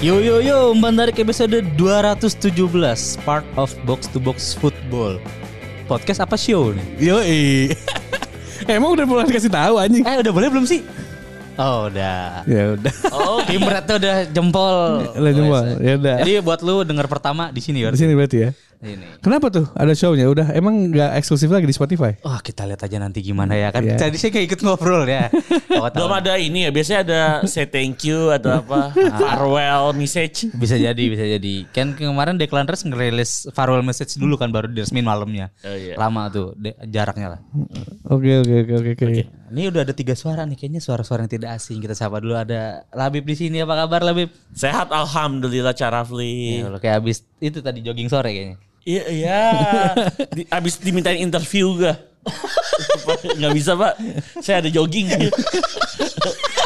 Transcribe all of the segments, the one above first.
Yo yo yo, umpan tarik episode 217 Part of Box to Box Football Podcast apa show nih? Yoi. Emang udah mulai kasih tahu anjing. Eh udah boleh belum sih? Oh udah Ya udah. Oh tim beratnya udah jempol Udah jempol, ya udah. Jadi buat lu denger pertama di sini Di berarti sini berarti ya. Ini. Kenapa tuh ada show-nya? Udah emang nggak eksklusif lagi di Spotify? Wah kita lihat aja nanti gimana ya kan. Tadi saya kayak ikut ngobrol ya Oh. Belum ada ini ya, biasanya ada say thank you atau apa, farewell message. Bisa jadi bisa jadi Kan kemarin Declan Rice ngerilis farewell message dulu kan Baru diresmin malamnya Oh, iya. Lama tuh de- jaraknya lah Oke oke oke oke oke. Ini udah ada tiga suara nih, kayaknya suara-suara yang tidak asing. Kita sapa dulu ada Labib di sini. Apa kabar Labib? Sehat alhamdulillah Carafli. Ya, kayak habis itu tadi jogging sore kayaknya. Iya, iya. Di, abis dimintain interview gak? Gak bisa pak, saya ada jogging.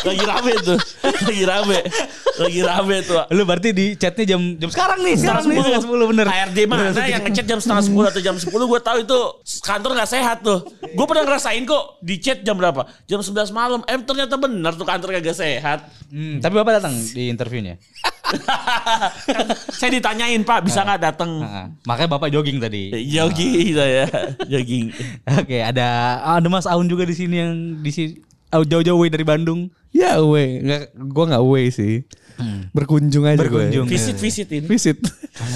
Lagi rame tuh, lagi rame, lagi rame tuh. Lu berarti di chatnya jam jam sekarang nih, Setengah sekarang nih setengah sepuluh bener. HRD mana yang ngechat jam setengah sepuluh atau jam sepuluh gue tahu itu kantor nggak sehat tuh. Gue pernah ngerasain kok di chat jam berapa? Jam 11 malam. Eh ternyata benar tuh kantor kagak sehat. Hmm, tapi bapak datang di interviewnya. Kan saya ditanyain Pak bisa nggak datang? Heeh. Makanya bapak jogging tadi. Jogging saya, jogging. Oke, ada ada Mas Aun juga di sini yang di sini oh, jauh-jauh way dari Bandung. Ya away, nggak, gua nggak away sih. Berkunjung aja Berkunjung. gue. Visit visit ini. Visit.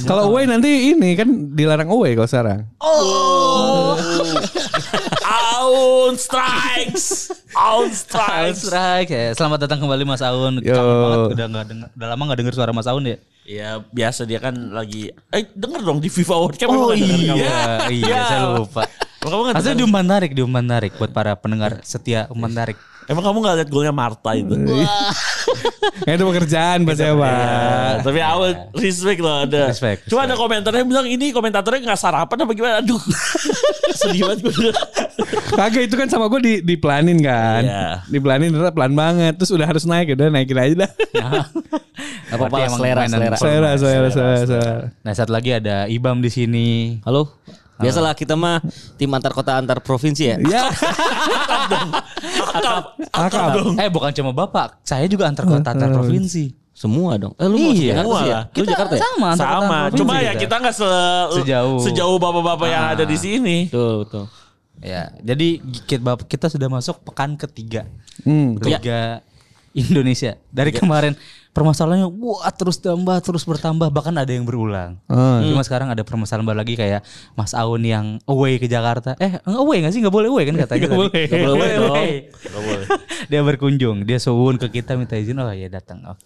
Kalau away nanti ini kan dilarang away kalau sekarang. Oh. Aun strikes. Aun Aun strikes. Strike. Ya, selamat datang kembali Mas Aun. Yo. Kangen banget udah nggak denger, udah lama nggak denger suara Mas Aun ya. Ya biasa dia kan lagi eh denger dong di FIFA World Cup Oh kamu? iya, iya saya lupa. Kamu denger? diumpan tarik, diumpan tarik buat para pendengar setia umpan tarik. Emang kamu gak lihat golnya Marta itu? Nah, itu pekerjaan buat siapa? Ya, tapi awal respect loh ada. Respect, Cuma ada komentarnya bilang ini komentatornya nggak sarapan apa gimana? Aduh, sedih banget gue. Kagak itu kan sama gue di diplanin kan. Iya. Diplanin ternyata pelan banget. Terus udah harus naik udah naikin aja dah. Gak apa-apa lah, selera, selera. Selera, selera, selera, selera. Nah satu lagi ada Ibam di sini. Halo. Biasalah kita mah tim antar kota antar provinsi ya. Ya, Akap, akap. Eh bukan cuma bapak, saya juga antar kota antar provinsi. Semua dong. Eh lu mau Iya, Jakarta semua sih ya? Lu Jakarta ya? Sama, Sama, cuma ya kita nggak se- Sejauh. sejauh bapak-bapak yang Ah. ada di sini. Betul, betul. Ya, jadi kita, kita sudah masuk pekan ketiga Hmm. Liga Indonesia. Dari kemarin permasalahannya wah terus tambah terus bertambah bahkan ada yang berulang. Ah. Cuma sekarang ada permasalahan baru lagi kayak Mas Aun yang away ke Jakarta. Eh nggak away nggak sih nggak boleh away kan katanya. Nggak tadi. boleh. Nggak boleh boleh away. Nggak boleh. dia berkunjung, dia suwun ke kita minta izin oh ya datang. Oh.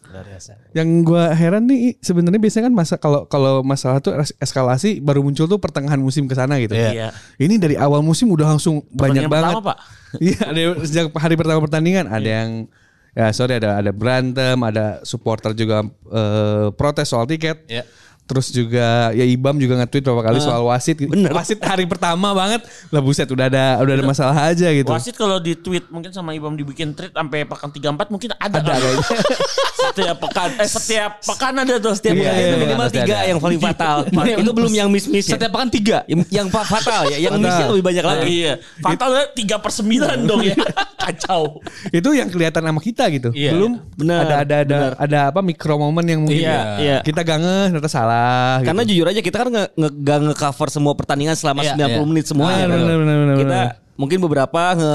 Yang gua heran nih sebenarnya biasanya kan masa kalau kalau masalah tuh es- eskalasi baru muncul tuh pertengahan musim ke sana gitu. Iya. Ini dari awal musim udah langsung banyak banget. pertama, Pak. Iya, ada sejak hari pertama pertandingan ada yang ya sorry ada ada berantem, ada supporter juga eh, protes soal tiket. Iya. Terus juga ya Ibam juga nge-tweet beberapa kali soal wasit. Wasit hari pertama banget. Lah buset udah ada udah ada masalah aja gitu. Wasit kalau di tweet mungkin sama Ibam dibikin tweet sampai pekan 34 mungkin ada. Ada kayaknya. setiap pekan eh setiap pekan ada tuh setiap Iya, Iya, iya, itu iya, minimal tiga ada. yang paling fatal. itu belum yang miss-miss ya. Setiap pekan tiga. Yang, yang fa- fatal ya. Yang missnya lebih banyak lagi. Iya. Fatal 3 per 9 dong ya. Kacau. itu yang kelihatan sama kita gitu. Iya. Belum Benar, ada ada ada ada apa mikro momen yang mungkin Iya, iya. kita gak ngeh ternyata salah. Karena gitu. jujur aja kita kan nge, nge, gak nge-cover semua pertandingan selama Iya, 90 iya. menit semua. Benar, ya. benar, benar, benar, kita benar. mungkin beberapa nge,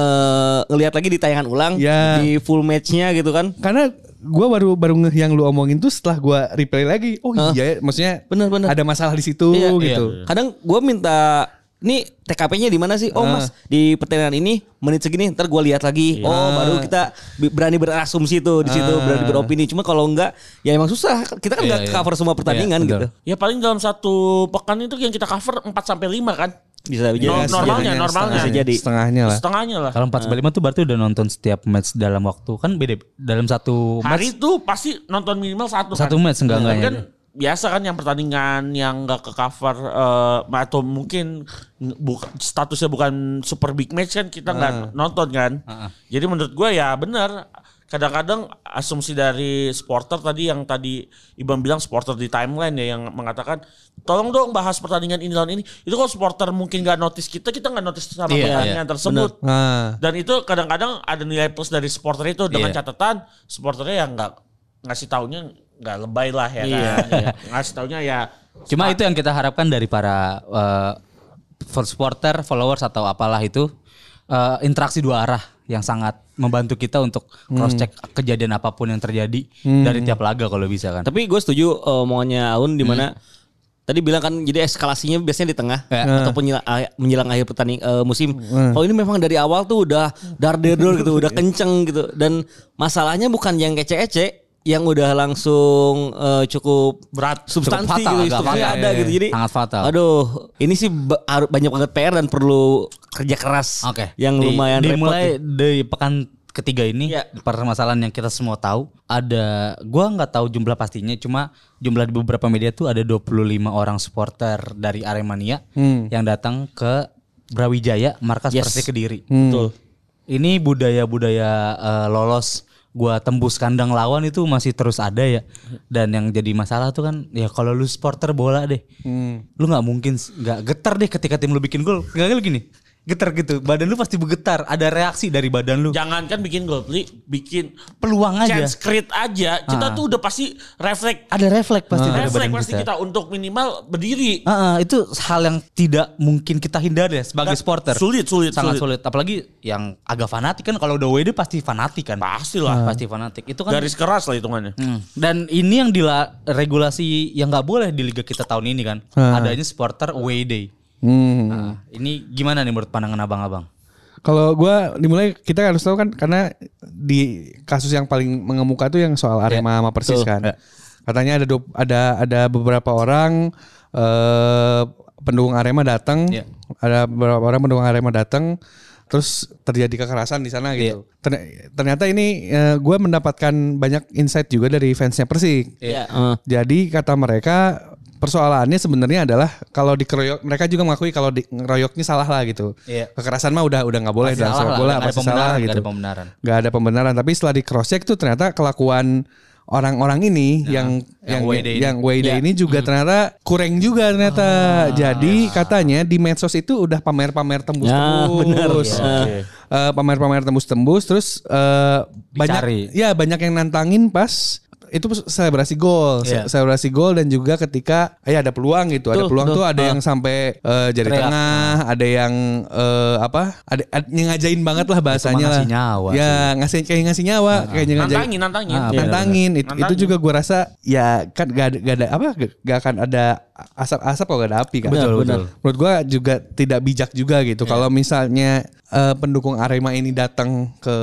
ngelihat lagi di tayangan ulang Iya. di full matchnya gitu kan. karena gua baru baru ngeh yang lu omongin tuh setelah gua replay lagi. Oh Hah? iya, ya, maksudnya Benar, benar. ada masalah di situ Iya, gitu. Kadang gue minta ini TKP-nya di mana sih? Oh Ah. mas di pertandingan ini menit segini. Ntar gue lihat lagi. Oh baru kita berani berasumsi tuh di situ, Ah. berani beropini. Cuma kalau enggak, ya emang susah. Kita kan Iya, nggak iya. cover semua pertandingan Iya, gitu. Ya paling dalam satu pekan itu yang kita cover 4 sampai 5 kan. Bisa jadi. Nor- normalnya, setengahnya, normalnya. Bisa jadi. Setengahnya lah. Setengahnya lah. Kalau 4 sampai 5 tuh berarti udah nonton setiap match dalam waktu kan beda dalam satu Hari match itu pasti nonton minimal satu satu kan. match enggak enggaknya. Kan biasa kan yang pertandingan yang nggak ke cover eh, atau mungkin bukan statusnya bukan super big match kan kita nggak nonton kan. Jadi menurut gue ya benar. Kadang-kadang asumsi dari supporter tadi yang tadi Iban bilang supporter di timeline ya yang mengatakan tolong dong bahas pertandingan ini lawan ini. Itu kalau supporter mungkin nggak notice kita, kita nggak notice sama Iya, pertandingan tersebut. Nah, Dan itu kadang-kadang ada nilai plus dari supporter itu dengan Iya. catatan supporternya yang nggak ngasih taunya nggak lebay lah ya Iya, kan. Ngasih taunya ya Cuma itu yang kita harapkan dari para for supporter, followers atau apalah itu eh, interaksi dua arah yang sangat membantu kita untuk cross check kejadian apa pun yang terjadi dari tiap laga kalau bisa kan. Tapi gue setuju eh, omongannya Aun di mana tadi bilang kan jadi eskalasinya biasanya di tengah Ya. ataupun menjelang, menjelang akhir pertanding eh, musim. Kalau ini memang dari awal tuh udah dar gitu, udah kenceng gitu. Dan masalahnya bukan yang kece-ece, yang udah langsung eh, cukup berat substansi fatal, gitu, agak substansi fatal. ada gitu. Jadi Sangat fatal. Aduh, ini sih banyak banget PR dan perlu kerja keras Oke. yang Di- lumayan dimulai repot. dari pekan ketiga ini Iya. permasalahan yang kita semua tahu ada gua nggak tahu jumlah pastinya cuma jumlah di beberapa media tuh ada 25 orang supporter dari Aremania yang datang ke Brawijaya markas Yes. Persik Kediri. Betul. Ini budaya-budaya eh, lolos gua tembus kandang lawan itu masih terus ada ya. Dan yang jadi masalah tuh kan ya kalau lu supporter bola deh. Lu nggak mungkin nggak getar deh ketika tim lu bikin gol. Enggak lu gini. Getar gitu. Badan lu pasti bergetar. Ada reaksi dari badan lu. jangankan bikin gol, bikin Peluang aja. chance create aja, kita Ah. tuh udah pasti refleks Ada refleks pasti dari refleks pasti kita. kita untuk minimal berdiri. Ah, ah, itu hal yang tidak mungkin kita hindari ya sebagai Dan supporter. sulit, sulit, sangat sulit. sulit. Apalagi yang agak fanatik kan kalau udah WD pasti fanatik kan. Pasti lah. Pasti fanatik. Itu kan Garis keras lah hitungannya. Hmm. Dan ini yang dila regulasi yang nggak boleh di liga kita tahun ini kan. Adanya supporter away day. Hmm. Nah, ini gimana nih menurut pandangan abang-abang? Kalau gua dimulai kita harus tahu kan karena di kasus yang paling mengemuka tuh yang soal Arema sama Persis kan. Katanya ada ada ada beberapa orang eh pendukung Arema datang, Iya. ada beberapa orang pendukung Arema datang terus terjadi kekerasan di sana gitu. Terny- Ternyata ini eh, gua mendapatkan banyak insight juga dari fansnya Persik. Iya. eh. Jadi kata mereka persoalannya sebenarnya adalah kalau dikeroyok mereka juga mengakui kalau di ngeroyoknya salah lah gitu. Iya. Kekerasan mah udah udah nggak boleh dalam salah sepak bola nggak ada pasti pembenaran, salah nggak gitu. ada pembenaran. Nggak ada pembenaran, tapi setelah di cross check tuh ternyata kelakuan orang-orang ini yang yang yang WD ini. yang WD Iya. ini juga ternyata kurang juga ternyata. Jadi katanya di medsos itu udah pamer-pamer Ya, tembus-tembus. benar. Eh, pamer-pamer tembus-tembus terus eh, banyak ya banyak yang nantangin pas itu selebrasi gol. Se- selebrasi gol dan juga ketika ya ada peluang gitu, ada Betul, peluang betul. tuh ada yang sampai eh, jari Teriak. tengah, ada yang eh, apa? Ada, ada yang ngajain banget lah bahasanya lah. ngasih nyawa Ya, ngasih kayak ngasih nyawa, kayak ngajain. Nantangin, nantangin. Ah, Iya. Nantangin itu, itu Nantangin. juga gua rasa ya kan gak ada, gak ada apa gak, akan ada asap-asap kalau gak ada api kan. Betul, benar. betul. Menurut gua juga tidak bijak juga gitu. Kalau misalnya eh, pendukung Arema ini datang ke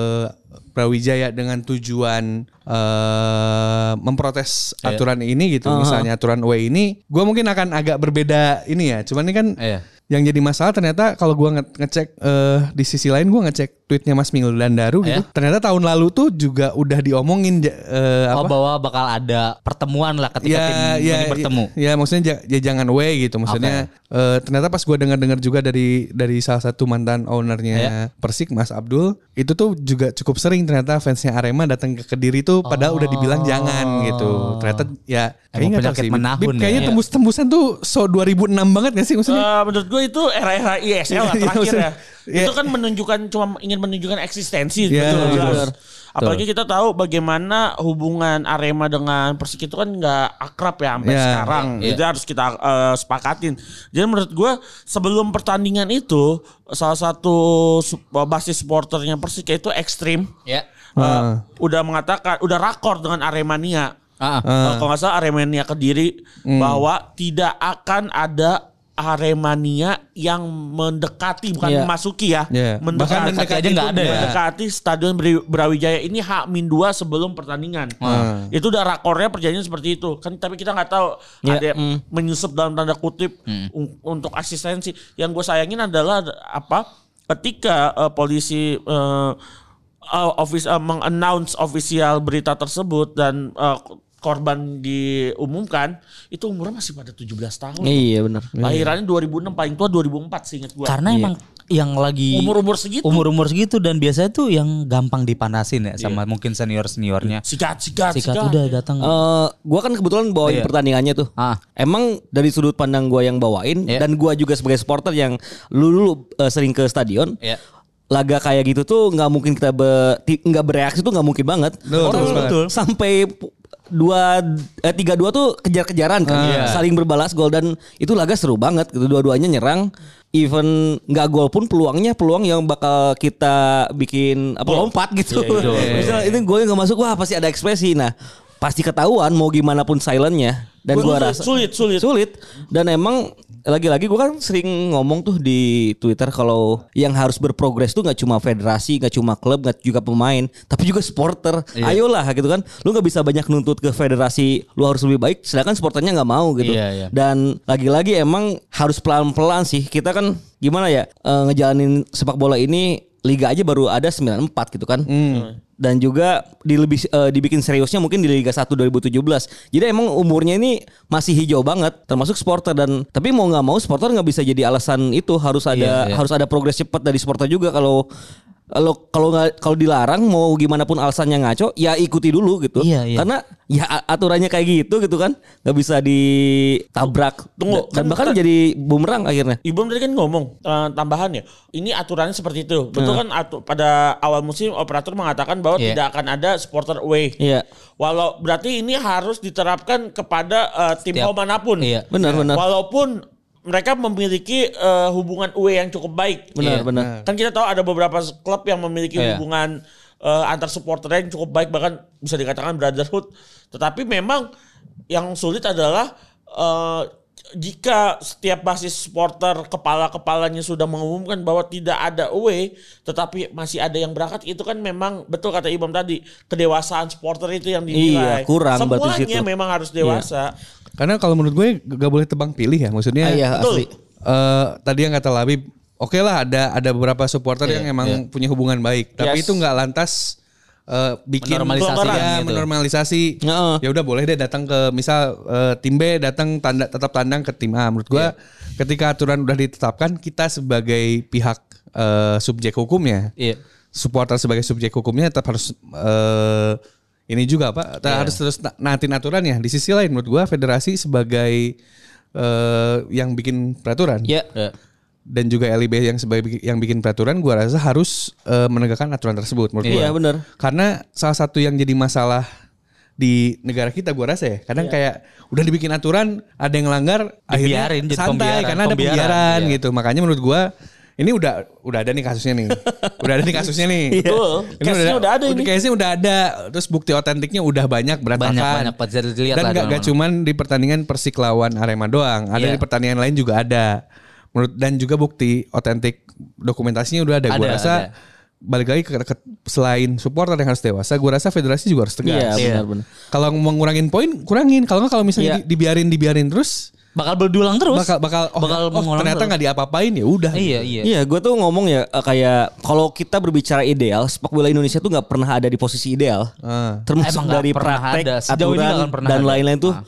Brawijaya dengan tujuan eh memprotes aturan ini gitu, misalnya aturan away ini, gua mungkin akan agak berbeda ini ya. Cuman ini kan Iya. yang jadi masalah ternyata kalau gua nge- ngecek eh, di sisi lain gua ngecek tweetnya Mas Minggu Dandaru gitu. Iya. Ternyata tahun lalu tuh juga udah diomongin ja- eh, Oh apa? bahwa bakal ada pertemuan lah ketika tim ini bertemu. Ya, maksudnya ja- ya jangan away gitu. Maksudnya eh, ternyata pas gua dengar-dengar juga dari dari salah satu mantan ownernya Iya. Persik Mas Abdul, itu tuh juga cukup sering ternyata fansnya Arema datang ke Kediri tuh padahal udah dibilang jangan gitu. Ternyata ya kayaknya penyakit sih. menahun Bib, ya. kayaknya Iya. tembus-tembusan tuh so 2006 banget gak sih maksudnya? Eh, menurut gue itu era-era ISL lah Iya, terakhir maksudnya, ya. iya. Itu kan menunjukkan cuma ingin menunjukkan eksistensi Iya, betul, betul. Apalagi kita tahu bagaimana hubungan Arema dengan Persik itu kan nggak akrab ya sampai Iya. sekarang. Iya. Itu harus kita eh, sepakatin. Jadi menurut gue sebelum pertandingan itu salah satu sup- basis supporternya Persik itu ekstrim. Ya. eh, Ah. udah mengatakan udah rakor dengan Aremania. Ah. Uh, kalau nggak salah Aremania Kediri Hmm. bahwa tidak akan ada Aremania yang mendekati bukan Iya. memasuki ya, Iya. mendekati, Bahkan mendekati aja nggak ada ya. mendekati Stadion Brawijaya ini H-2 sebelum pertandingan. Ah. Itu udah rakornya perjanjian seperti itu. Kan tapi kita nggak tahu Iya. ada yang menyusup dalam tanda kutip un- untuk asistensi. Yang gue sayangin adalah apa? Ketika uh, polisi uh, uh, office uh, mengannounce official berita tersebut dan uh, korban diumumkan itu umurnya masih pada 17 tahun. Iya benar. Lahirannya 2006 paling tua 2004 seingat gua. Karena emang yang lagi Umur-umur segitu. umur-umur segitu dan biasanya tuh yang gampang dipanasin ya sama mungkin senior seniornya. sikat sikat Sikat sikat. udah datang. Eh, gua kan kebetulan bawain Iya. pertandingannya tuh. Ah. Emang dari sudut pandang gua yang bawain Iya. dan gua juga sebagai supporter yang lu dulu eh, sering ke stadion. Iya. Laga kayak gitu tuh nggak mungkin kita be- nggak bereaksi tuh nggak mungkin banget. Betul, Orang betul, betul. sampai dua eh, tiga dua tuh kejar-kejaran kan, Iya. saling berbalas gol dan itu laga seru banget gitu. Dua-duanya nyerang, even nggak gol pun peluangnya peluang yang bakal kita bikin apa lompat gitu. Misal ini gue nggak masuk, wah pasti ada ekspresi. Nah pasti ketahuan mau gimana pun silentnya dan Gua- gua rasa sulit, sulit. sulit dan emang lagi-lagi gue kan sering ngomong tuh di Twitter kalau yang harus berprogres tuh nggak cuma federasi, nggak cuma klub, nggak juga pemain, tapi juga supporter. Ayolah gitu kan, lu nggak bisa banyak nuntut ke federasi, lu harus lebih baik, sedangkan supporternya nggak mau gitu. Iya, iya. Dan lagi-lagi emang harus pelan-pelan sih. Kita kan gimana ya eh, ngejalanin sepak bola ini liga aja baru ada 94 gitu kan. Dan juga di lebih eh, dibikin seriusnya mungkin di Liga 1 2017. Jadi emang umurnya ini masih hijau banget termasuk supporter dan tapi mau nggak mau supporter nggak bisa jadi alasan itu harus ada Iya, iya. harus ada progres cepat dari supporter juga kalau kalau kalau nggak kalau dilarang mau gimana pun alasannya ngaco ya ikuti dulu gitu Iya, iya. karena ya aturannya kayak gitu gitu kan nggak bisa ditabrak Tunggu, dan kan- bahkan kan- jadi bumerang akhirnya Ibom tadi kan ngomong eh, tambahan ya. Ini aturannya seperti itu. Betul kan atu- pada awal musim operator mengatakan bahwa Iya. tidak akan ada supporter away. Iya. Walau berarti ini harus diterapkan kepada eh, tim Setiap- home mana pun. Iya. benar benar Walaupun mereka memiliki eh, hubungan away yang cukup baik. benar Iya. benar Kan kita tahu ada beberapa klub yang memiliki Iya. hubungan eh, antar supporter yang cukup baik bahkan bisa dikatakan brotherhood. Tetapi memang yang sulit adalah eh, jika setiap basis supporter kepala-kepalanya sudah mengumumkan bahwa tidak ada away tetapi masih ada yang berangkat itu kan memang betul kata Ibam tadi kedewasaan supporter itu yang dinilai. Iya, kurang berarti Semuanya situ. memang harus dewasa. Karena kalau menurut gue gak boleh tebang pilih ya. Maksudnya Ah, iya Betul. asli eh, tadi yang kata Labib, oke lah ada ada beberapa supporter yang emang punya hubungan baik, tapi Yes. itu nggak lantas eh, bikin Menormalisasi ya, gitu. menormalisasi. Heeh. Ya udah boleh deh datang ke misal eh, tim B datang tanda tetap tandang ke tim A. Menurut gua ketika aturan udah ditetapkan, kita sebagai pihak eh, subjek hukumnya, Iya. supporter sebagai subjek hukumnya tetap harus eh, ini juga apa harus terus na- naatin aturannya. Di sisi lain menurut gua federasi sebagai eh, yang bikin peraturan ya Iya. Dan juga LIB yang sebagai yang bikin peraturan gua rasa harus eh, menegakkan aturan tersebut menurut gua. Iya, benar. Karena salah satu yang jadi masalah di negara kita gua rasa ya kadang kayak udah dibikin aturan ada yang langgar akhirnya jadi santai pembiaran, karena ada pembiaran, pembiaran iya. gitu makanya menurut gua ini udah udah ada nih kasusnya nih udah ada nih kasusnya nih Betul. Case-nya udah ada ini. Case-nya udah ada terus bukti otentiknya udah banyak berantakan Banyak-banyak, bisa dilihat dan lah gak, gak cuman di pertandingan Persik lawan Arema doang ada Iya. di pertandingan lain juga ada menurut dan juga bukti otentik dokumentasinya udah ada, gue Ada, rasa ada. balik lagi ke, ke- selain supporter yang harus dewasa gue rasa federasi juga harus tegas Iya, benar-benar. kalau mau ngurangin poin kurangin kalau nggak kalau misalnya Iya. di- dibiarin dibiarin terus Bakal berulang terus. bakal bakal oh, bakal oh, ternyata nggak diapa-apain ya udah Iya, iya. Iya, gue tuh ngomong ya eh, kayak kalau kita berbicara ideal, sepak bola Indonesia tuh nggak pernah ada di posisi ideal. Ah. Termasuk Emang dari pernah praktek, ada. Sejauh aturan pernah dan lain-lain tuh Ah.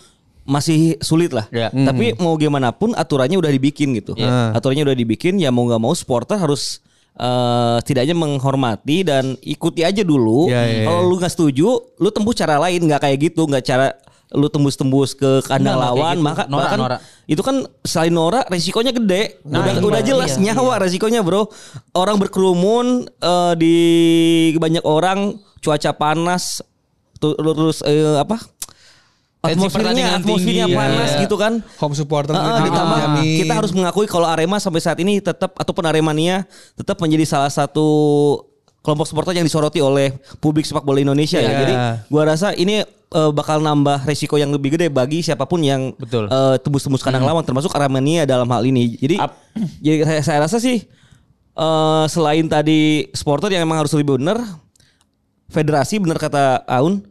Masih sulit lah. Iya. Tapi mau gimana pun aturannya udah dibikin gitu. Iya. Aturannya udah dibikin, ya mau nggak mau supporter harus eh setidaknya menghormati dan ikuti aja dulu. Iya, iya, iya. Kalau lu nggak setuju, lu tembus cara lain, nggak kayak gitu, nggak cara lu tembus-tembus ke kandang Nggak, lawan, gitu. maka Norak, bahkan norak. itu kan selain Nora resikonya gede. Nah, udah udah jelas Iya, nyawa resikonya, Bro. Orang berkerumun eh, di banyak orang, cuaca panas terus eh, apa? Atmosfernya, atmosfernya tinggi, panas iya. gitu kan. home supporter Ah, juga ditambah dijamin. kita harus mengakui kalau Arema sampai saat ini tetap ataupun Aremania tetap menjadi salah satu kelompok supporter yang disoroti oleh publik sepak bola Indonesia ya. Iya. Jadi gua rasa ini eh, bakal nambah resiko yang lebih gede bagi siapa pun yang Betul. eh, tembus-tembus kandang lawan termasuk Aremania dalam hal ini. Jadi Ap- jadi saya, saya rasa sih eh, selain tadi supporter yang emang harus lebih benar federasi benar kata Aun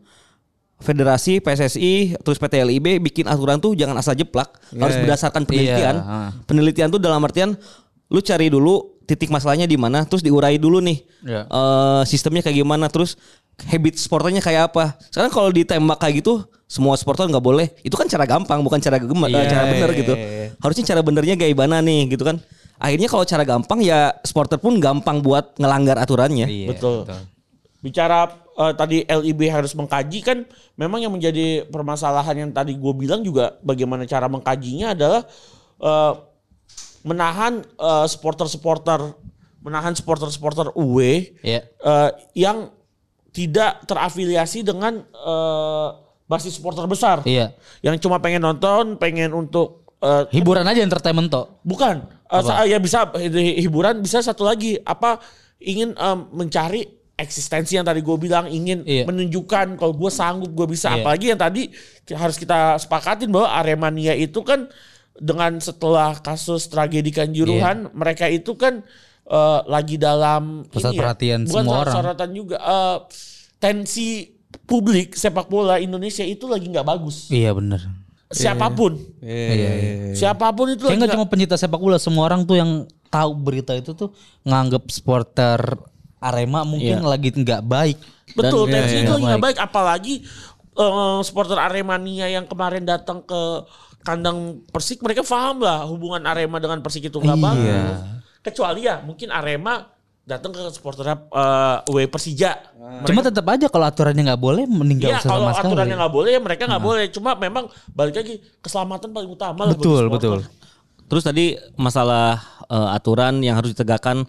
Federasi, PSSI, terus PT LIB bikin aturan tuh jangan asal jeplak, harus iya. berdasarkan penelitian. Iya, ha. Penelitian tuh dalam artian lu cari dulu titik masalahnya di mana, terus diurai dulu nih. Iya. Eh, sistemnya kayak gimana, terus habit sporternya kayak apa. Sekarang kalau ditembak kayak gitu, semua supporter nggak boleh. Itu kan cara gampang, bukan cara gema, Iya, cara bener gitu. Harusnya cara benernya kayak gimana nih gitu kan. Akhirnya kalau cara gampang ya supporter pun gampang buat ngelanggar aturannya. Iya, Betul. Bicara eh, tadi LIB harus mengkaji kan memang yang menjadi permasalahan yang tadi gue bilang juga bagaimana cara mengkajinya adalah eh, menahan eh, supporter-supporter menahan supporter-supporter away Iya. eh, yang tidak terafiliasi dengan eh, basis supporter besar. Iya. Yang cuma pengen nonton, pengen untuk eh, Hiburan aja entertainment toh. Bukan. Sa- ya bisa hi- hiburan bisa satu lagi apa ingin em, mencari eksistensi yang tadi gue bilang ingin Iya. menunjukkan kalau gue sanggup gue bisa Iya. apalagi yang tadi harus kita sepakatin bahwa Aremania itu kan dengan setelah kasus tragedi Kanjuruhan mereka itu kan eh, lagi dalam Pusat ini ya, perhatian bukan semua orang. sorotan juga eh, tensi publik sepak bola Indonesia itu lagi nggak bagus Iya bener. siapa pun Iya. siapa pun itu Kayak lagi nggak nggak- cuma pencinta sepak bola, semua orang tuh yang tahu berita itu tuh nganggep supporter Arema mungkin lagi nggak baik. Betul, Dan- tensi Iya, itu lagi nggak baik. Apalagi eh, supporter Aremania yang kemarin datang ke kandang Persik, mereka paham lah hubungan Arema dengan Persik itu nggak Iya. bagus. Kecuali ya mungkin Arema datang ke supporter uh, W Persija. Cuma tetap aja kalau aturannya nggak boleh Iya nggak usah kalau sekali. aturannya nggak boleh ya mereka nggak boleh. Cuma memang balik lagi keselamatan paling utama Betul betul. Terus tadi masalah eh, aturan yang harus ditegakkan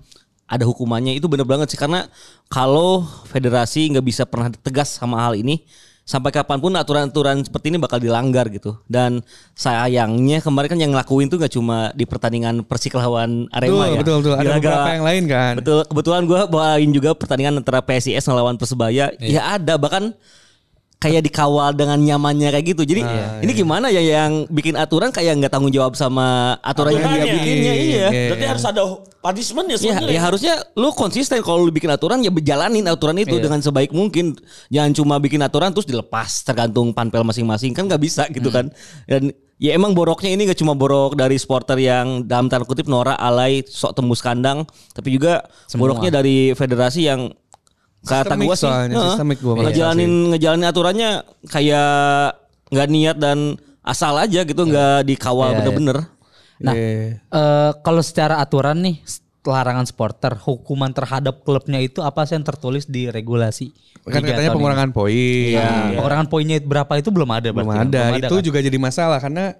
ada hukumannya. Itu bener banget sih karena kalau federasi nggak bisa pernah tegas sama hal ini sampai kapan pun aturan-aturan seperti ini bakal dilanggar gitu. Dan sayangnya kemarin kan yang ngelakuin tuh nggak cuma di pertandingan Persik lawan Arema Betul, ya. betul, betul. Ada Di laga- beberapa yang lain kan. betul kebetulan gue bawain juga pertandingan antara PSIS ngelawan Persebaya. Ya ada bahkan kayak dikawal dengan nyamannya kayak gitu jadi ini gimana ya yang bikin aturan kayak nggak tanggung jawab sama aturan yang dia Aturannya. bikinnya iya Iya. Berarti harus ada punishment ya Ya, sebenarnya. ya harusnya lu konsisten kalau lu bikin aturan ya berjalanin aturan itu dengan sebaik mungkin. Jangan cuma bikin aturan terus dilepas tergantung panpel masing-masing kan nggak bisa gitu kan. Dan ya emang boroknya ini gak cuma borok dari supporter yang dalam tanda kutip norak alay sok tembus kandang, tapi juga boroknya dari federasi yang kata gua sih soalnya, heeh, sistemik gua ngejalanin ngejalanin aturannya kayak nggak niat dan asal aja gitu nggak dikawal Iya, iya. bener-bener. Nah, Iya. eh, kalau secara aturan nih larangan supporter, hukuman terhadap klubnya itu apa sih yang tertulis di regulasi? Kan Liga katanya tahun pengurangan poin. ini? Ya, pengurangan poinnya berapa itu belum ada Belum berarti. ada. Belum Itu kan? juga jadi masalah karena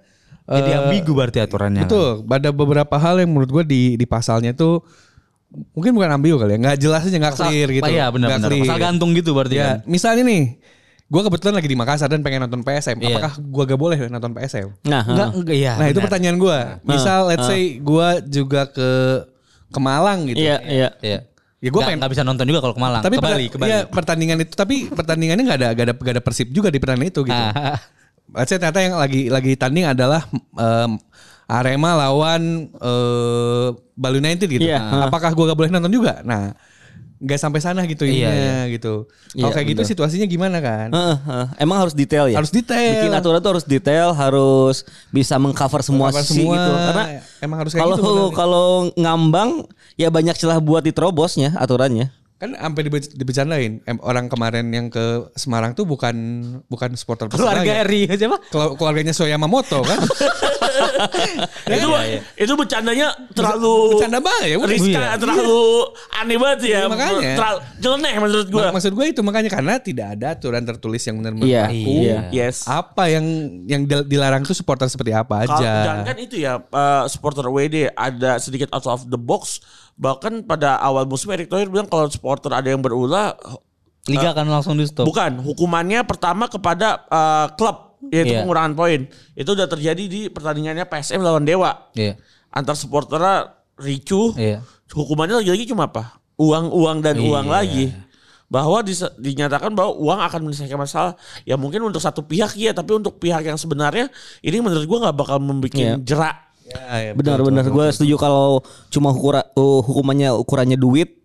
jadi eh, ambigu berarti aturannya. kan? Betul, ada beberapa hal yang menurut gue di di pasalnya tuh mungkin bukan ambigu kali ya, nggak jelas aja nggak clear gitu. Iya Nggak clear. Pasal gantung gitu berarti Ya, kan. misalnya nih, gue kebetulan lagi di Makassar dan pengen nonton PSM. Iya. Apakah gue gak boleh nonton PSM? Nah, Enggak, enggak iya. nah itu benar. pertanyaan gue. Misal, let's say gue juga ke ke Malang gitu. Iya, iya. Iya. Ya gue Nggak- pengen. nggak bisa nonton juga kalau ke Malang. Tapi ke Bali, ke Bali. iya, pertandingan itu, tapi pertandingannya nggak ada, gak ada, gak ada persib juga di pertandingan itu gitu. Ah. Let's say ternyata yang lagi lagi tanding adalah em, Arema lawan eh, Bali United gitu. Iya. Nah, Apakah gue gak boleh nonton juga? Nah, nggak sampai sana gitu Iya, ininya gitu. Kalau Iya, kayak gitu bener. situasinya gimana kan? Heeh, heeh. Emang harus detail ya. Harus detail. Bikin aturan tuh harus detail, harus bisa mengcover semua Mengcover sisi semua. gitu. Karena Emang harus kayak kalau gitu kalau ngambang ya banyak celah buat diterobosnya aturannya. Kan sampai dibe- dibecandain orang kemarin yang ke Semarang tuh bukan bukan supporter Keluarga. Eri siapa? Kelu- keluarganya Soyamamoto kan. itu itu bercandanya terlalu Bercanda banget ya. Rizka Iya. terlalu aneh banget ya. Iya, makanya. Terlalu nyeleneh menurut gue. Mak- Maksud gue itu makanya karena tidak ada aturan tertulis yang benar-benar Iya, berlaku. iya. Yes. Apa yang yang dil- dilarang tuh supporter seperti apa Kalau aja. jangan kan itu ya eh, supporter WD ada sedikit out of the box. Bahkan pada awal musim Erick Thohir bilang kalau supporter ada yang berulah Liga akan langsung di stop. bukan hukumannya pertama kepada eh, klub yaitu Iya. pengurangan poin. Itu udah terjadi di pertandingannya PSM lawan Dewa. Iya. Antar supporternya ricuh. Iya. Hukumannya lagi-lagi cuma apa? Uang-uang dan uang Iya. lagi. Bahwa dinyatakan bahwa uang akan menyelesaikan masalah. Ya mungkin untuk satu pihak ya, tapi untuk pihak yang sebenarnya ini menurut gua nggak bakal membuat Iya. jerak. Ya, ya, Benar-benar gue setuju kalau cuma ukura, uh, hukumannya ukurannya duit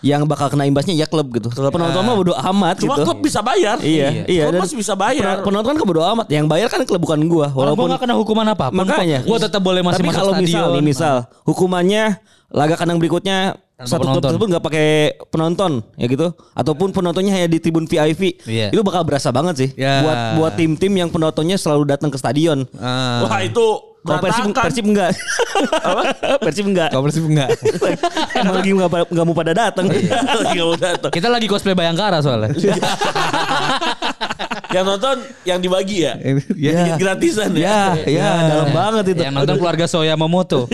yang bakal kena imbasnya ya klub gitu. Penonton mah bodo amat Cuma gitu. klub bisa bayar. Iya, iya. Klub dan masih bisa bayar. pen- Penonton kan bodo amat. Yang bayar kan klub bukan gua. Walaupun Walaupun gak kena hukuman apa makanya Gue tetap boleh masih Tapi masuk kalau stadion. misal nih misal hukumannya laga kandang berikutnya satu klub penonton. tersebut nggak pakai penonton ya gitu ataupun penontonnya hanya di tribun VIP Iya. itu bakal berasa banget sih Ya. buat buat tim-tim yang penontonnya selalu datang ke stadion Ah. Wah itu kalau Persib. Persib enggak apa Persib enggak Kalau Persib enggak. emang lagi nggak nggak mau pada datang Lagi nggak mau datang. Kita lagi cosplay Bayangkara soalnya. Yang nonton yang dibagi ya. Ya. Gratisan ya ya. ya dalam banget itu Yang nonton keluarga Soya Momoto.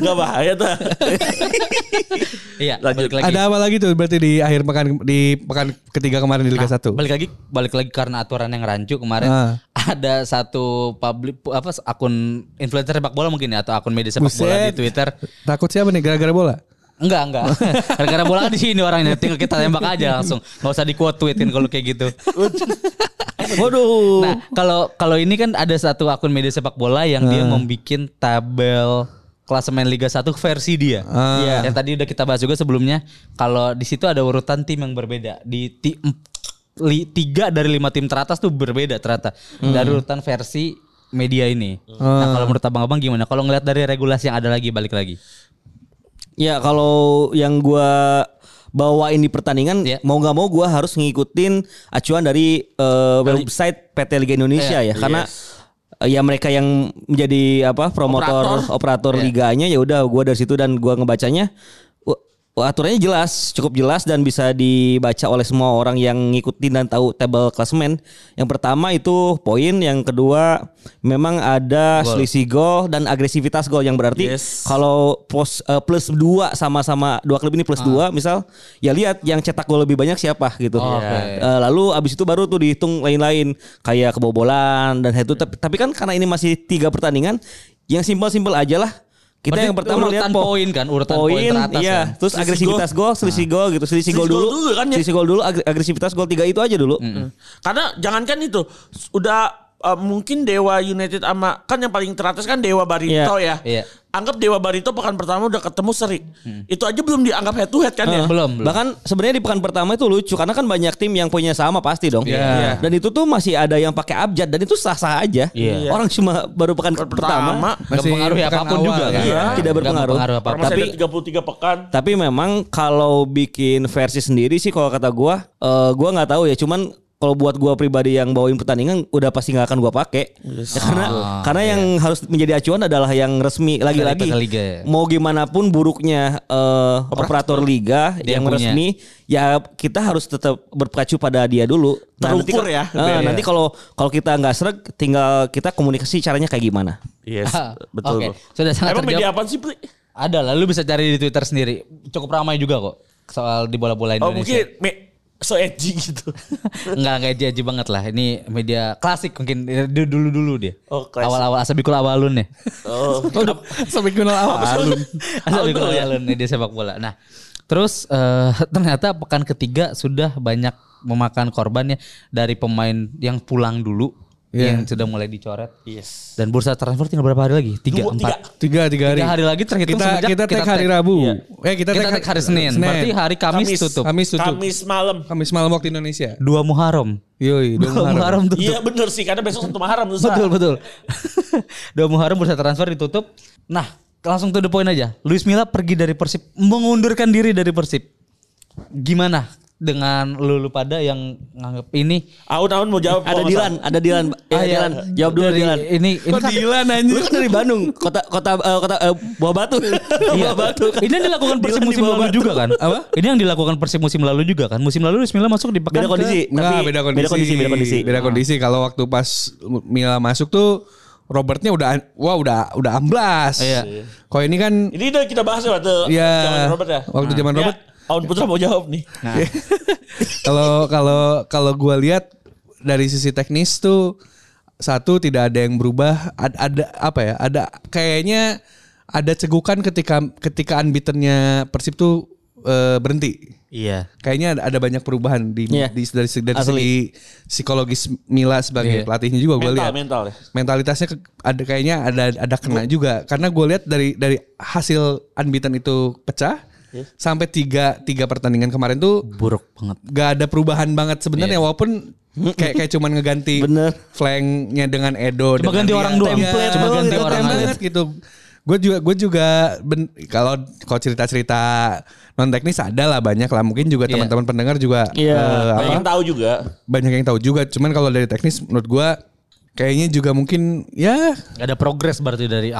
Gak bahaya tuh. Iya, Lanjut. lagi. Ada apa lagi tuh berarti di akhir pekan di pekan ketiga kemarin di Liga 1? Balik lagi, balik lagi karena aturan yang rancu kemarin. Ah. Ada satu publik apa akun influencer sepak bola mungkin ya atau akun media sepak bola Buset. di Twitter. Takut siapa nih gara-gara bola? Enggak, enggak. Gara-gara bola di sini orangnya tinggal kita tembak aja langsung. Enggak usah di quote tweetin kalau kayak gitu. waduh Nah, kalau kalau ini kan ada satu akun media sepak bola yang dia membikin tabel klasemen Liga 1 versi dia. Ah. Iya. Yang tadi udah kita bahas juga sebelumnya. Kalau di situ ada urutan tim yang berbeda. Di ti- em- li- tiga dari lima tim teratas tuh berbeda ternyata dari urutan versi media ini. Nah, kalau menurut abang-abang gimana? Kalau ngeliat dari regulasi yang ada lagi balik lagi. Ya kalau yang gua bawain di pertandingan Ya. mau nggak mau gua harus ngikutin acuan dari eh, website PT Liga Indonesia ya karena eh, ya mereka yang menjadi apa promotor operator, liganya ya udah gua dari situ dan gua ngebacanya aturannya jelas cukup jelas dan bisa dibaca oleh semua orang yang ngikutin dan tahu table klasemen yang pertama itu poin yang kedua memang ada selisih gol dan agresivitas gol yang berarti Yes. kalau pos eh, plus dua sama-sama dua klub ini plus dua misal ya lihat yang cetak gol lebih banyak siapa gitu. Oh, oke. Eh, lalu abis itu baru tuh dihitung lain-lain kayak kebobolan dan itu tapi, tapi kan karena ini masih tiga pertandingan yang simpel-simpel aja lah. Kita yang pertama urutan lihat po- poin kan, urutan poin teratas iya. kan. Terus Selisih agresivitas gol, selisih gol gitu, selisih gol Selisih dulu, gol dulu kan ya? selisih gol dulu, ag- agresivitas gol tiga itu aja dulu. Karena jangankan itu udah uh, mungkin Dewa United sama kan yang paling teratas kan Dewa Barito ya. Iya. Anggap Dewa Barito pekan pertama udah ketemu seri. Itu aja belum dianggap head to head kan ya. Eh, Belum, belum. Bahkan sebenarnya di pekan pertama itu lucu karena kan banyak tim yang punya sama pasti dong. Iya. Dan itu tuh masih ada yang pakai abjad dan itu sah-sah aja. Iya. Orang cuma baru pekan Pekan pertama. Gak Masih mempengaruhi pekan apa pun awal juga ya. kan. Iya, tidak berpengaruh. mempengaruhi apa-apa. Masih Tapi- ada 33 pekan. Tapi memang kalau bikin versi sendiri sih kalau kata gua, eh, gua nggak tahu ya. Cuman kalau buat gua pribadi yang bawain pertandingan udah pasti nggak akan gua pakai. Ya, karena karena yang harus menjadi acuan adalah yang resmi lagi-lagi. Liga ya. Mau gimana pun buruknya eh, operator liga Dia yang punya. resmi, ya kita harus tetap berpacu pada dia dulu. Terukur nanti, ya. eh, nanti kalau kalau kita nggak sreg, tinggal kita komunikasi caranya kayak gimana. Yes, Ah, betul. Oke, sudah sangat Emang media terjawab. apa sih, Pri? Ada lah, lu bisa cari di Twitter sendiri. Cukup ramai juga kok soal di bola-bola Oh, Indonesia. mungkin me- so edgy gitu. Enggak, enggak edgy banget lah. Ini media klasik mungkin dulu-dulu dia. Oh, klasik. Awal-awal Asabikul Awalun ya. Oh, kenal apa? Asabikul Awalun media sepak bola. Nah, terus eh, ternyata pekan ketiga sudah banyak memakan korban ya dari pemain yang pulang dulu Iya. yang sudah mulai dicoret. yes. Dan bursa transfer tinggal berapa hari lagi? Tiga, Dua, empat. Tiga, tiga hari. Tiga hari lagi terhitung kita, semenjak kita kita tag hari. Rabu. Iya. Eh kita, Kita tag hari Senin. Berarti hari Kamis, Kamis. tutup. Kamis tutup. Kamis malam. Kamis malam waktu Indonesia. Dua Muharram. Yoi, dua Dua Muharram. Muharram tutup. Iya bener sih karena besok satu Muharram tuh. Betul betul. Dua Muharram bursa transfer ditutup. Nah, langsung to the point aja. Luis Milla pergi dari Persib, mengundurkan diri dari Persib. Gimana dengan lu, lu pada yang nganggap ini Aun-aun mau jawab. Ada Dilan, ada Dilan. Ah, ya, Dilan, jawab dulu dari- Dilan. Ini ini Kok kan- Dilan Lu anjir? kan dari Bandung, kota kota eh, kota eh, Buah Batu. Iya. Buah Batu. Ini yang dilakukan Persib Dilan di musim Buah lalu Batu. juga kan? Apa? Ini yang dilakukan Persib musim lalu juga kan? Musim lalu Luis Milla masuk di pekan Beda ke- kondisi, Enggak, tapi beda kondisi. Beda kondisi, beda kondisi. Beda kondisi. Kalau waktu pas Mila masuk tuh Robertnya udah wah udah udah amblas. Iya. Kalau ini kan Ini udah kita bahas ya waktu Iya. zaman Robert ya. Waktu zaman Ya, Robert. Aun Putra mau jawab nih. Nah, kalau kalau kalau gua lihat dari sisi teknis tuh satu tidak ada yang berubah ada, ada apa ya ada kayaknya ada cegukan ketika ketika unbeatennya Persib tuh eh, berhenti iya. kayaknya ada, ada banyak perubahan di, Iya. di dari, dari Asli. segi psikologis Mila sebagai Iya. pelatihnya juga gue lihat mental ya. mentalitasnya ke- ada kayaknya ada ada kena juga karena gue lihat dari dari hasil unbeaten itu pecah sampai tiga tiga pertandingan kemarin tuh Buruk banget. gak ada perubahan banget sebenarnya walaupun kayak kayak cuman ngeganti Bener. flanknya dengan Edo Cuma dengan ganti Rian. orang doang. Template Cuma ganti orang banget gitu Gue juga gue juga ben- kalau kalau cerita-cerita non teknis ada lah banyak lah. Mungkin juga Iya. teman-teman pendengar juga Iya, eh, Banyak apa yang tahu juga. banyak yang tahu juga. Cuman kalau dari teknis menurut gue kayaknya juga mungkin ya Gak ada progres berarti dari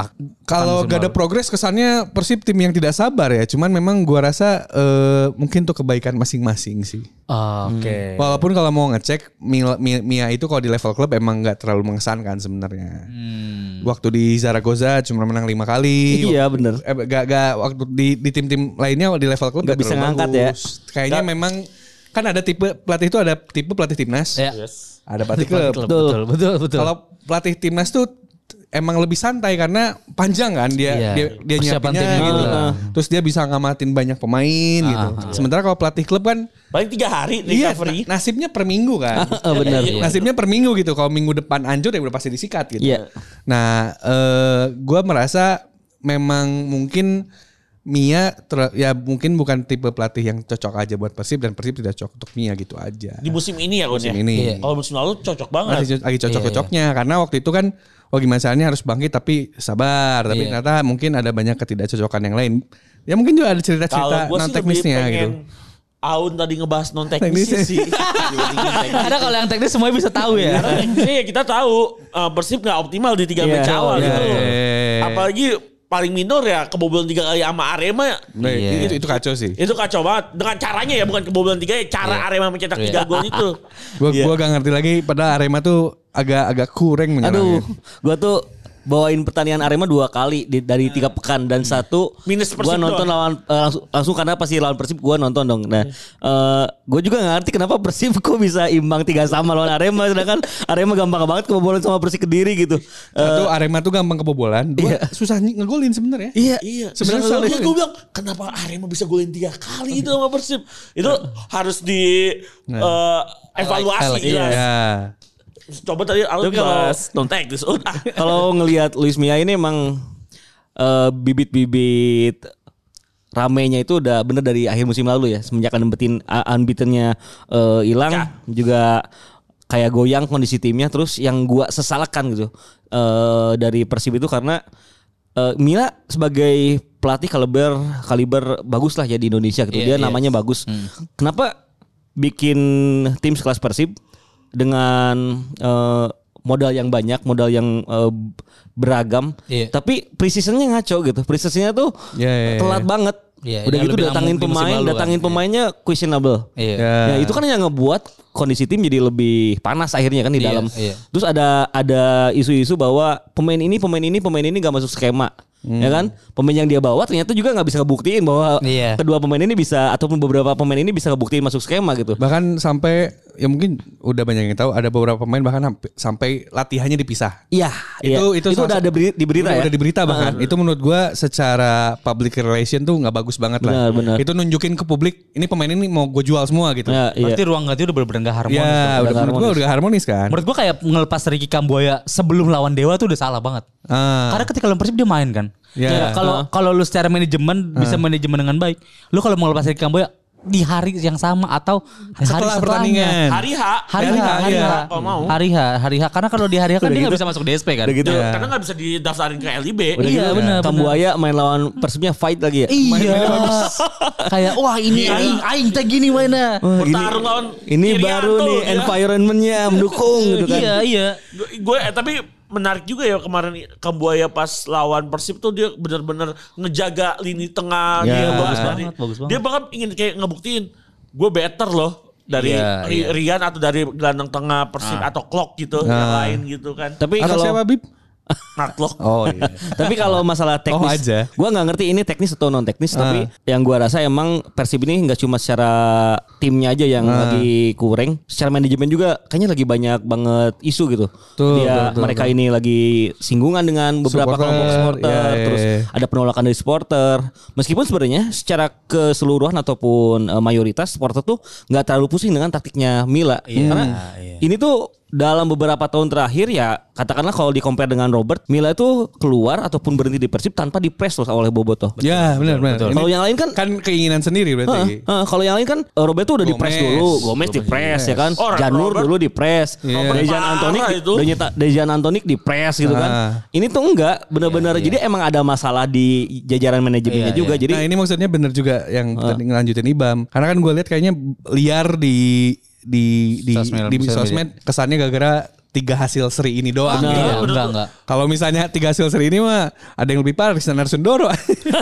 kalau gak ada progres kesannya Persib tim yang tidak sabar ya. Cuman memang gua rasa eh, mungkin untuk kebaikan masing-masing sih. Oh, Oke. Walaupun kalau mau ngecek Mia, Mia, Mia itu kalau di level klub emang nggak terlalu mengesankan sebenarnya. Hmm. Waktu di Zaragoza cuma menang lima kali. Iya, bener. Eh, gak, gak, waktu di, di tim-tim lainnya di level klub Nggak gak bisa ngangkat bagus. Kayaknya memang kan ada tipe pelatih itu ada tipe pelatih timnas, Ya. Ada pelatih klub. Betul, betul, betul. Kalau pelatih timnas tuh emang lebih santai karena panjang kan dia Iya. dia dia nyiapinnya gitu. gitu. Terus dia bisa ngamatin banyak pemain gitu. Sementara kalau pelatih klub kan Paling tiga hari iya recovery. na- nasibnya per minggu kan. benar. Nasibnya per minggu gitu. Kalau minggu depan anjur ya udah pasti disikat gitu. Iya. Nah, eh gua merasa memang mungkin Mia ter- ya mungkin bukan tipe pelatih yang cocok aja buat Persib dan Persib tidak cocok untuk Mia gitu aja. Di musim ini ya Gun Musim ya? ini. Iya. Kalau musim lalu cocok banget. Masih lagi cocok-cocoknya karena waktu itu kan oh gimana caranya harus bangkit tapi sabar tapi Iya. ternyata mungkin ada banyak ketidakcocokan yang lain ya mungkin juga ada cerita-cerita gue non teknisnya pengen gitu Aun tadi ngebahas non teknis sih. Karena kalau yang teknis semuanya bisa tahu ya. Karena teknisnya ya kita tahu uh, Persib nggak optimal di tiga Iya. match awal Iya, gitu. iya, iya. Apalagi paling minor ya kebobolan tiga kali sama Arema ya. Nah, Iya. itu itu kacau sih Itu kacau banget dengan caranya ya bukan kebobolan tiga ya cara Arema mencetak Iya. tiga gol itu. gua gua gak ngerti lagi padahal Arema tuh agak agak kurang Aduh, menyerangnya gua tuh bawain pertandingan Arema dua kali di, dari tiga pekan dan satu Minus Persib gua nonton doang. lawan eh, langsung, langsung karena pasti lawan Persib gua nonton dong. Nah, eh gua juga nggak ngerti kenapa Persib kok bisa imbang tiga sama lawan Arema sedangkan Arema gampang banget kebobolan sama Persik Kediri gitu. Eh, satu Arema tuh gampang kebobolan dua susah ny- ngegolin sebenarnya iya. Iya, Sebenarnya gue bilang kenapa Arema bisa golin tiga kali itu sama Persib? Itu harus di eh, evaluasi Iya. jelas. ya Coba tadi Tapi kalau- bahas non teknis. Oh. Kalau ngelihat Luis Mia ini emang eh, bibit-bibit ramenya itu udah bener dari akhir musim lalu ya semenjak unbeaten unbeatennya eh, hilang Ya. juga kayak goyang kondisi timnya terus yang gua sesalkan gitu eh, dari Persib itu karena eh, Mila sebagai pelatih kaliber kaliber bagus lah ya di Indonesia gitu dia Iya, iya. namanya bagus kenapa bikin tim sekelas Persib dengan eh, modal yang banyak, modal yang eh, beragam, Iya. tapi precisionnya ngaco gitu. Precisionnya tuh Iya, iya, iya. telat banget. Iya, Udah gitu datangin pemain, lalu datangin Iya. pemainnya questionable. Iya. Ya. Ya itu kan yang ngebuat kondisi tim jadi lebih panas akhirnya kan di Iya, dalam. iya. Terus ada ada isu-isu bahwa pemain ini pemain ini pemain ini nggak masuk skema. Ya kan? Pemain yang dia bawa ternyata juga nggak bisa ngebuktiin bahwa Iya. kedua pemain ini bisa ataupun beberapa pemain ini bisa ngebuktiin masuk skema gitu. bahkan sampai ya mungkin udah banyak yang tahu ada beberapa pemain bahkan sampai latihannya dipisah Iya, iya. itu itu, udah ada beri- di berita udah, ya. udah di berita bahkan itu menurut gua secara public relation tuh nggak bagus banget Benar, lah benar. itu nunjukin ke publik ini pemain ini mau gue jual semua gitu Ya, iya. Berarti ruang ganti udah bener-bener gak harmonis. ya tuh. udah menurut gua udah harmonis kan Menurut gua kayak ngelepas Ricky Kambuaya sebelum lawan Dewa tuh udah salah banget. Ah. Karena ketika lawan Persib dia main kan. Ya. Ya, Kalau kalau lu secara manajemen bisa manajemen dengan baik, lu kalau mau lepas Ricky Kambuaya di hari yang sama atau hari Setelah setelahnya. pertandingan. Hari H. Hari H, Hari H, hari iya. H. Kalau mau. Hari H, hari H. Karena kalau di hari H kan Udah dia nggak gitu. bisa masuk DSP kan. Udah gitu. Ya. Karena nggak bisa didaftarin ke LIB. Udah Iya, gitu, benar, Kambuaya main lawan Persibnya fight lagi ya. Iya. Kayak wah ini Iya. aing aing teh gini mainnya. Bertarung lawan Ini baru nih ya. environmentnya mendukung gitu kan. Iya, iya. Gue eh, tapi menarik juga ya kemarin Kambuaya pas lawan Persib tuh dia benar-benar ngejaga lini tengah Ya. dia Bagus banget, bagus banget. Dia bahkan ingin kayak ngebuktiin gue better loh dari Ri- iya. Rian atau dari gelandang tengah Persib atau Klok gitu yang lain gitu kan. Tapi atau kalau siapa Bib Nah, Klok. oh iya tapi kalau masalah teknis, Oh, aja. gua nggak ngerti ini teknis atau non teknis. Tapi Ah. yang gua rasa emang Persib ini nggak cuma secara timnya aja yang Ah. lagi kurang, secara manajemen juga kayaknya lagi banyak banget isu gitu. Betul, Dia betul, mereka ini lagi singgungan dengan beberapa Supporter, kelompok supporter, iya, iya, terus iya. ada penolakan dari supporter. Meskipun sebenarnya secara keseluruhan ataupun eh, mayoritas supporter tuh nggak terlalu pusing dengan taktiknya Mila. Karena iya. ini tuh dalam beberapa tahun terakhir ya katakanlah kalau di compare dengan Robert, Mila itu keluar ataupun berhenti di Persib tanpa di press loh oleh Boboto. Ya benar benar. Kalau yang lain kan kan keinginan sendiri berarti. Heeh, heeh, kalau yang lain kan eh, Robert tuh udah di press Gomez. dulu, Gomez di press ya kan, Oh, Janur Robert- dulu di press, Robert Dejan Antonik, itu. Dejan, Dejan Antonik di press gitu Ah. kan. Ini tuh enggak benar-benar jadi emang ada masalah di jajaran manajemennya Iya, juga. iya. Jadi nah ini maksudnya bener juga yang tadi ngelanjutin Ibam. Karena kan gue lihat kayaknya liar di di di Sosmed- di sosial sosmed kesannya gara-gara tiga hasil seri ini doang. Iya, gitu. enggak enggak. Kalau misalnya tiga hasil seri ini mah ada yang lebih parah Rizal Narsundoro.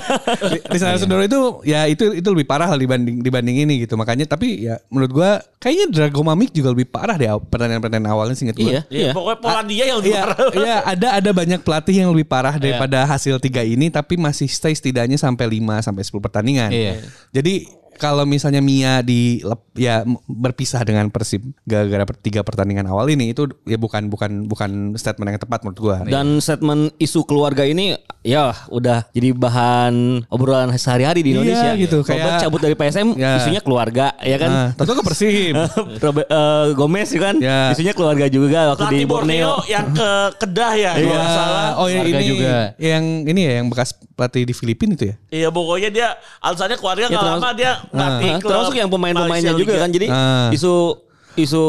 Rizal Narsundoro itu ya itu itu lebih parah lah dibanding dibanding ini gitu. Makanya tapi ya menurut gua kayaknya Dragomamic juga lebih parah deh pertandingan-pertandingan awalnya sih iya, Iya, iya. pokoknya Polandia yang lebih Iya, parah. iya ada ada banyak pelatih yang lebih parah daripada hasil tiga ini tapi masih stay setidaknya sampai 5 sampai 10 pertandingan. Iya. Jadi kalau misalnya Mia di ya berpisah dengan Persib gara-gara tiga pertandingan awal ini itu ya bukan bukan bukan statement yang tepat menurut gua. Dan statement isu keluarga ini ya udah jadi bahan obrolan sehari-hari di Iya, Indonesia. gitu, Robert kayak- cabut dari PSM Ya. isunya keluarga ya kan. Nah, tentu ke Persib. Robert, eh, Gomez ya kan Ya. isunya keluarga juga waktu di Pelatih Borneo. Borneo yang ke Kedah ya, kalau Iya. salah. Oh ya Keluarga ini juga. yang ini ya yang bekas pelatih di Filipina itu ya. Iya pokoknya dia alasannya keluarga nggak termasuk- lama dia ngelatih Hah, klub termasuk yang pemain-pemainnya juga kan. Jadi Ah. isu isu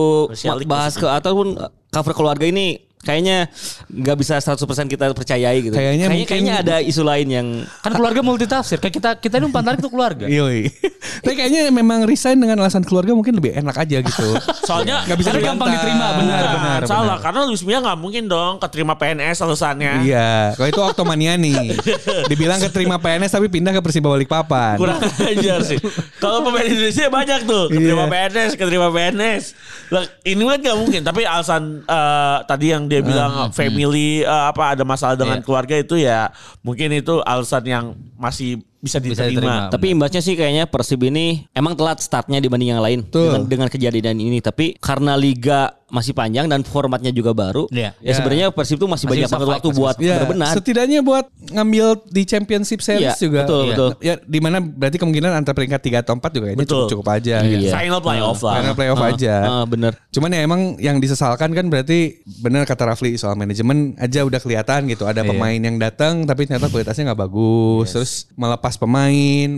bahas ke ataupun cover keluarga ini kayaknya nggak bisa 100% kita percayai gitu. Kayaknya kayaknya, mungkin- kayaknya ada isu lain yang Kan keluarga multitafsir. Kayak kita kita ini umpan tarik tuh keluarga. Iya. Tapi kayaknya memang resign dengan alasan keluarga mungkin lebih enak aja gitu. Soalnya Nggak bisa Karena gampang diterima, benar, Nah, benar, salah benar. karena Luis Mia nggak mungkin dong keterima PNS alasannya. Iya, kalau itu Oktomaniani. Dibilang keterima PNS tapi pindah ke Persiba Balikpapan. Kurang ajar sih. Kalau pemain Indonesia banyak tuh keterima Iya. PNS, keterima PNS. Lah, ini kan nggak mungkin. Tapi alasan eh, tadi yang dia bilang family eh, apa ada masalah dengan Iya. keluarga itu ya mungkin itu alasan yang masih bisa Bisa diterima. diterima. Tapi imbasnya sih kayaknya Persib ini emang telat startnya dibanding yang lain dengan, dengan kejadian ini. Tapi karena liga masih panjang dan formatnya juga baru, Iya. ya sebenarnya Persib tuh masih, Masih banyak banget waktu masih buat Ya, berbenah. setidaknya buat ngambil di Championship Series Iya, juga. betul, Iya. betul. Ya, di mana berarti kemungkinan antara peringkat 3 atau 4 juga ini Betul. cukup, cukup aja Iya. Final playoff lah. Karena playoff Ah, aja. ah, bener. Cuman ya emang yang disesalkan kan berarti benar kata Rafli soal manajemen aja udah kelihatan gitu. Ada pemain yang datang tapi ternyata kualitasnya nggak bagus. Terus melepas pemain,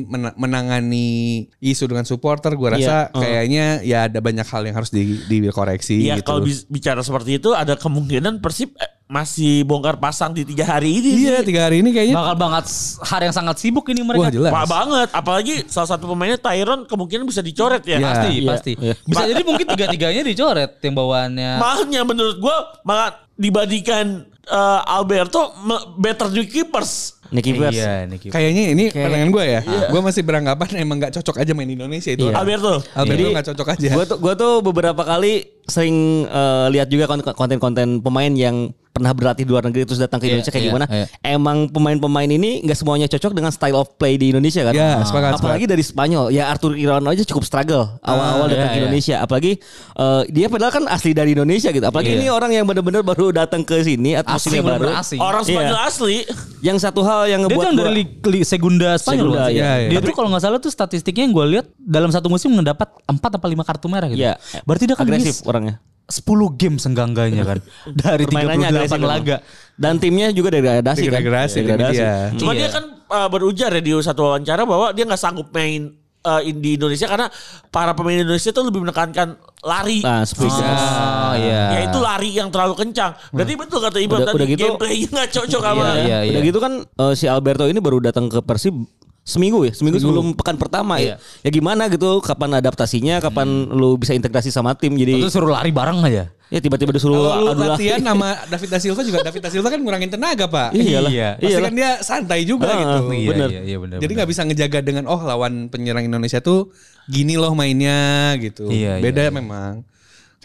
mena- menangani isu dengan supporter. Gue rasa Iya. kayaknya ya ada banyak hal yang harus di, dikoreksi Iya gitu. kalau bicara seperti itu ada kemungkinan Persib eh, masih bongkar pasang di tiga hari ini. Iya sih. tiga hari ini kayaknya Bakal banget hari yang sangat sibuk ini wah mereka. jelas. Pak banget. Apalagi salah satu pemainnya Tyron kemungkinan bisa dicoret ya. Iya. Pasti, Iya, pasti. iya. Bisa jadi mungkin tiga-tiganya dicoret yang bawaannya. Makanya menurut gua malah dibandingkan eh, Alberto better di keepers. Nicky Pers. Iya, Niki. Kayaknya ini pandangan gue ya. Gue masih beranggapan emang nggak cocok aja main di Indonesia itu. Iya. Alberto. Alberto nggak cocok aja. Gue tuh, gua tuh beberapa kali sering eh, lihat juga konten- konten-konten pemain yang pernah berlatih di luar negeri terus datang ke Iya, Indonesia kayak iya, gimana. iya. Emang pemain-pemain ini nggak semuanya cocok dengan style of play di Indonesia kan. Iya, sepakat, Apalagi dari Spanyol. Ya Arthur Irano aja cukup struggle awal-awal Ah, datang iya, ke iya. Indonesia. Apalagi eh, dia padahal kan asli dari Indonesia gitu. Apalagi Iya. ini orang yang benar-benar baru datang ke sini atmosfernya Asing baru. asing. Orang Iya. Spanyol asli. Yang satu hal yang Dia ngebuat tuh dari gua- Lig- Lig- Segunda Spanyol Segunda, iya. Iya, Dia tuh kalau nggak salah tuh statistiknya yang gue lihat dalam satu musim mendapat 4 apa 5 kartu merah gitu. Iya. Berarti dia kan agresif miss orangnya. 10 game senggangganya kan. Dari Permainannya 38 agresif memang. laga. Dan timnya juga degradasi kan. Degradasi, Degradasi. iya. Cuma Iya. dia kan uh, berujar ya di satu wawancara bahwa dia nggak sanggup main uh, di Indonesia karena para pemain Indonesia tuh lebih menekankan lari. Nah, speed. Oh iya. Ya itu lari yang terlalu kencang. Berarti betul kata Udah- tadi udah gitu- gameplaynya nggak cocok sama. Iya, iya. Udah gitu kan eh, si Alberto ini baru datang ke Persib seminggu ya, seminggu, sebelum pekan pertama ya. Iya. Ya gimana gitu, kapan adaptasinya, kapan lu bisa integrasi sama tim. Jadi Itu suruh lari bareng aja. ya tiba-tiba disuruh Kalau lu adu latihan lari. sama David da Silva juga David da Silva kan ngurangin tenaga pak. Iyalah. Iya. Pasti Iyalah. kan dia santai juga Ah, gitu. iya. bener. Iya, iya bener. Jadi nggak bisa ngejaga dengan oh lawan penyerang Indonesia tuh gini loh mainnya gitu. Iya, Beda iya, memang.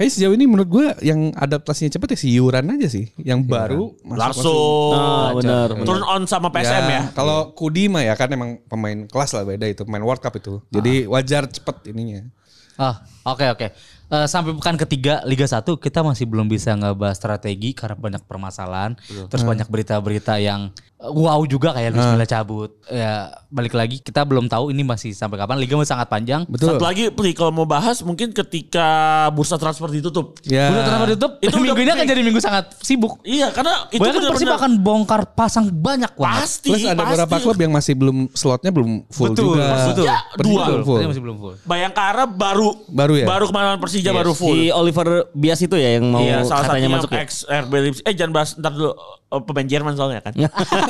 Kayak sejauh ini menurut gue yang adaptasinya cepet ya si Yuran aja sih. Yang baru masuk- Langsung Ah, benar, benar. turn on sama PSM ya. Kalau Kudi mah ya kan emang pemain kelas lah beda itu pemain World Cup itu. Jadi wajar cepet ininya. Ah, oke oke. eh, sampai pekan ketiga Liga 1 kita masih belum bisa ngebahas strategi karena banyak permasalahan. Terus banyak berita-berita yang wow juga kayak Luis Milla cabut. Ya balik lagi kita belum tahu ini masih sampai kapan. Liga masih sangat panjang. Betul. Satu lagi, Pli, kalau mau bahas mungkin ketika bursa transfer ditutup. Ya. Udah kenapa ditutup? Itu minggu ini akan jadi minggu sangat sibuk. Iya, karena itu kan Persib benar-benar akan bongkar pasang banyak banget. pasti. Plus ada pasti. beberapa klub yang masih belum slotnya belum full Betul, juga. betul. Ya, dua. belum full. Masih belum full. Bayangkara baru Baru ya? Baru kemarin Persija baru full. Si Oliver Bias itu ya yang mau iya, salah katanya masuk ya. ex RB Leipzig. Eh jangan bahas ntar dulu oh, pemain Jerman soalnya kan.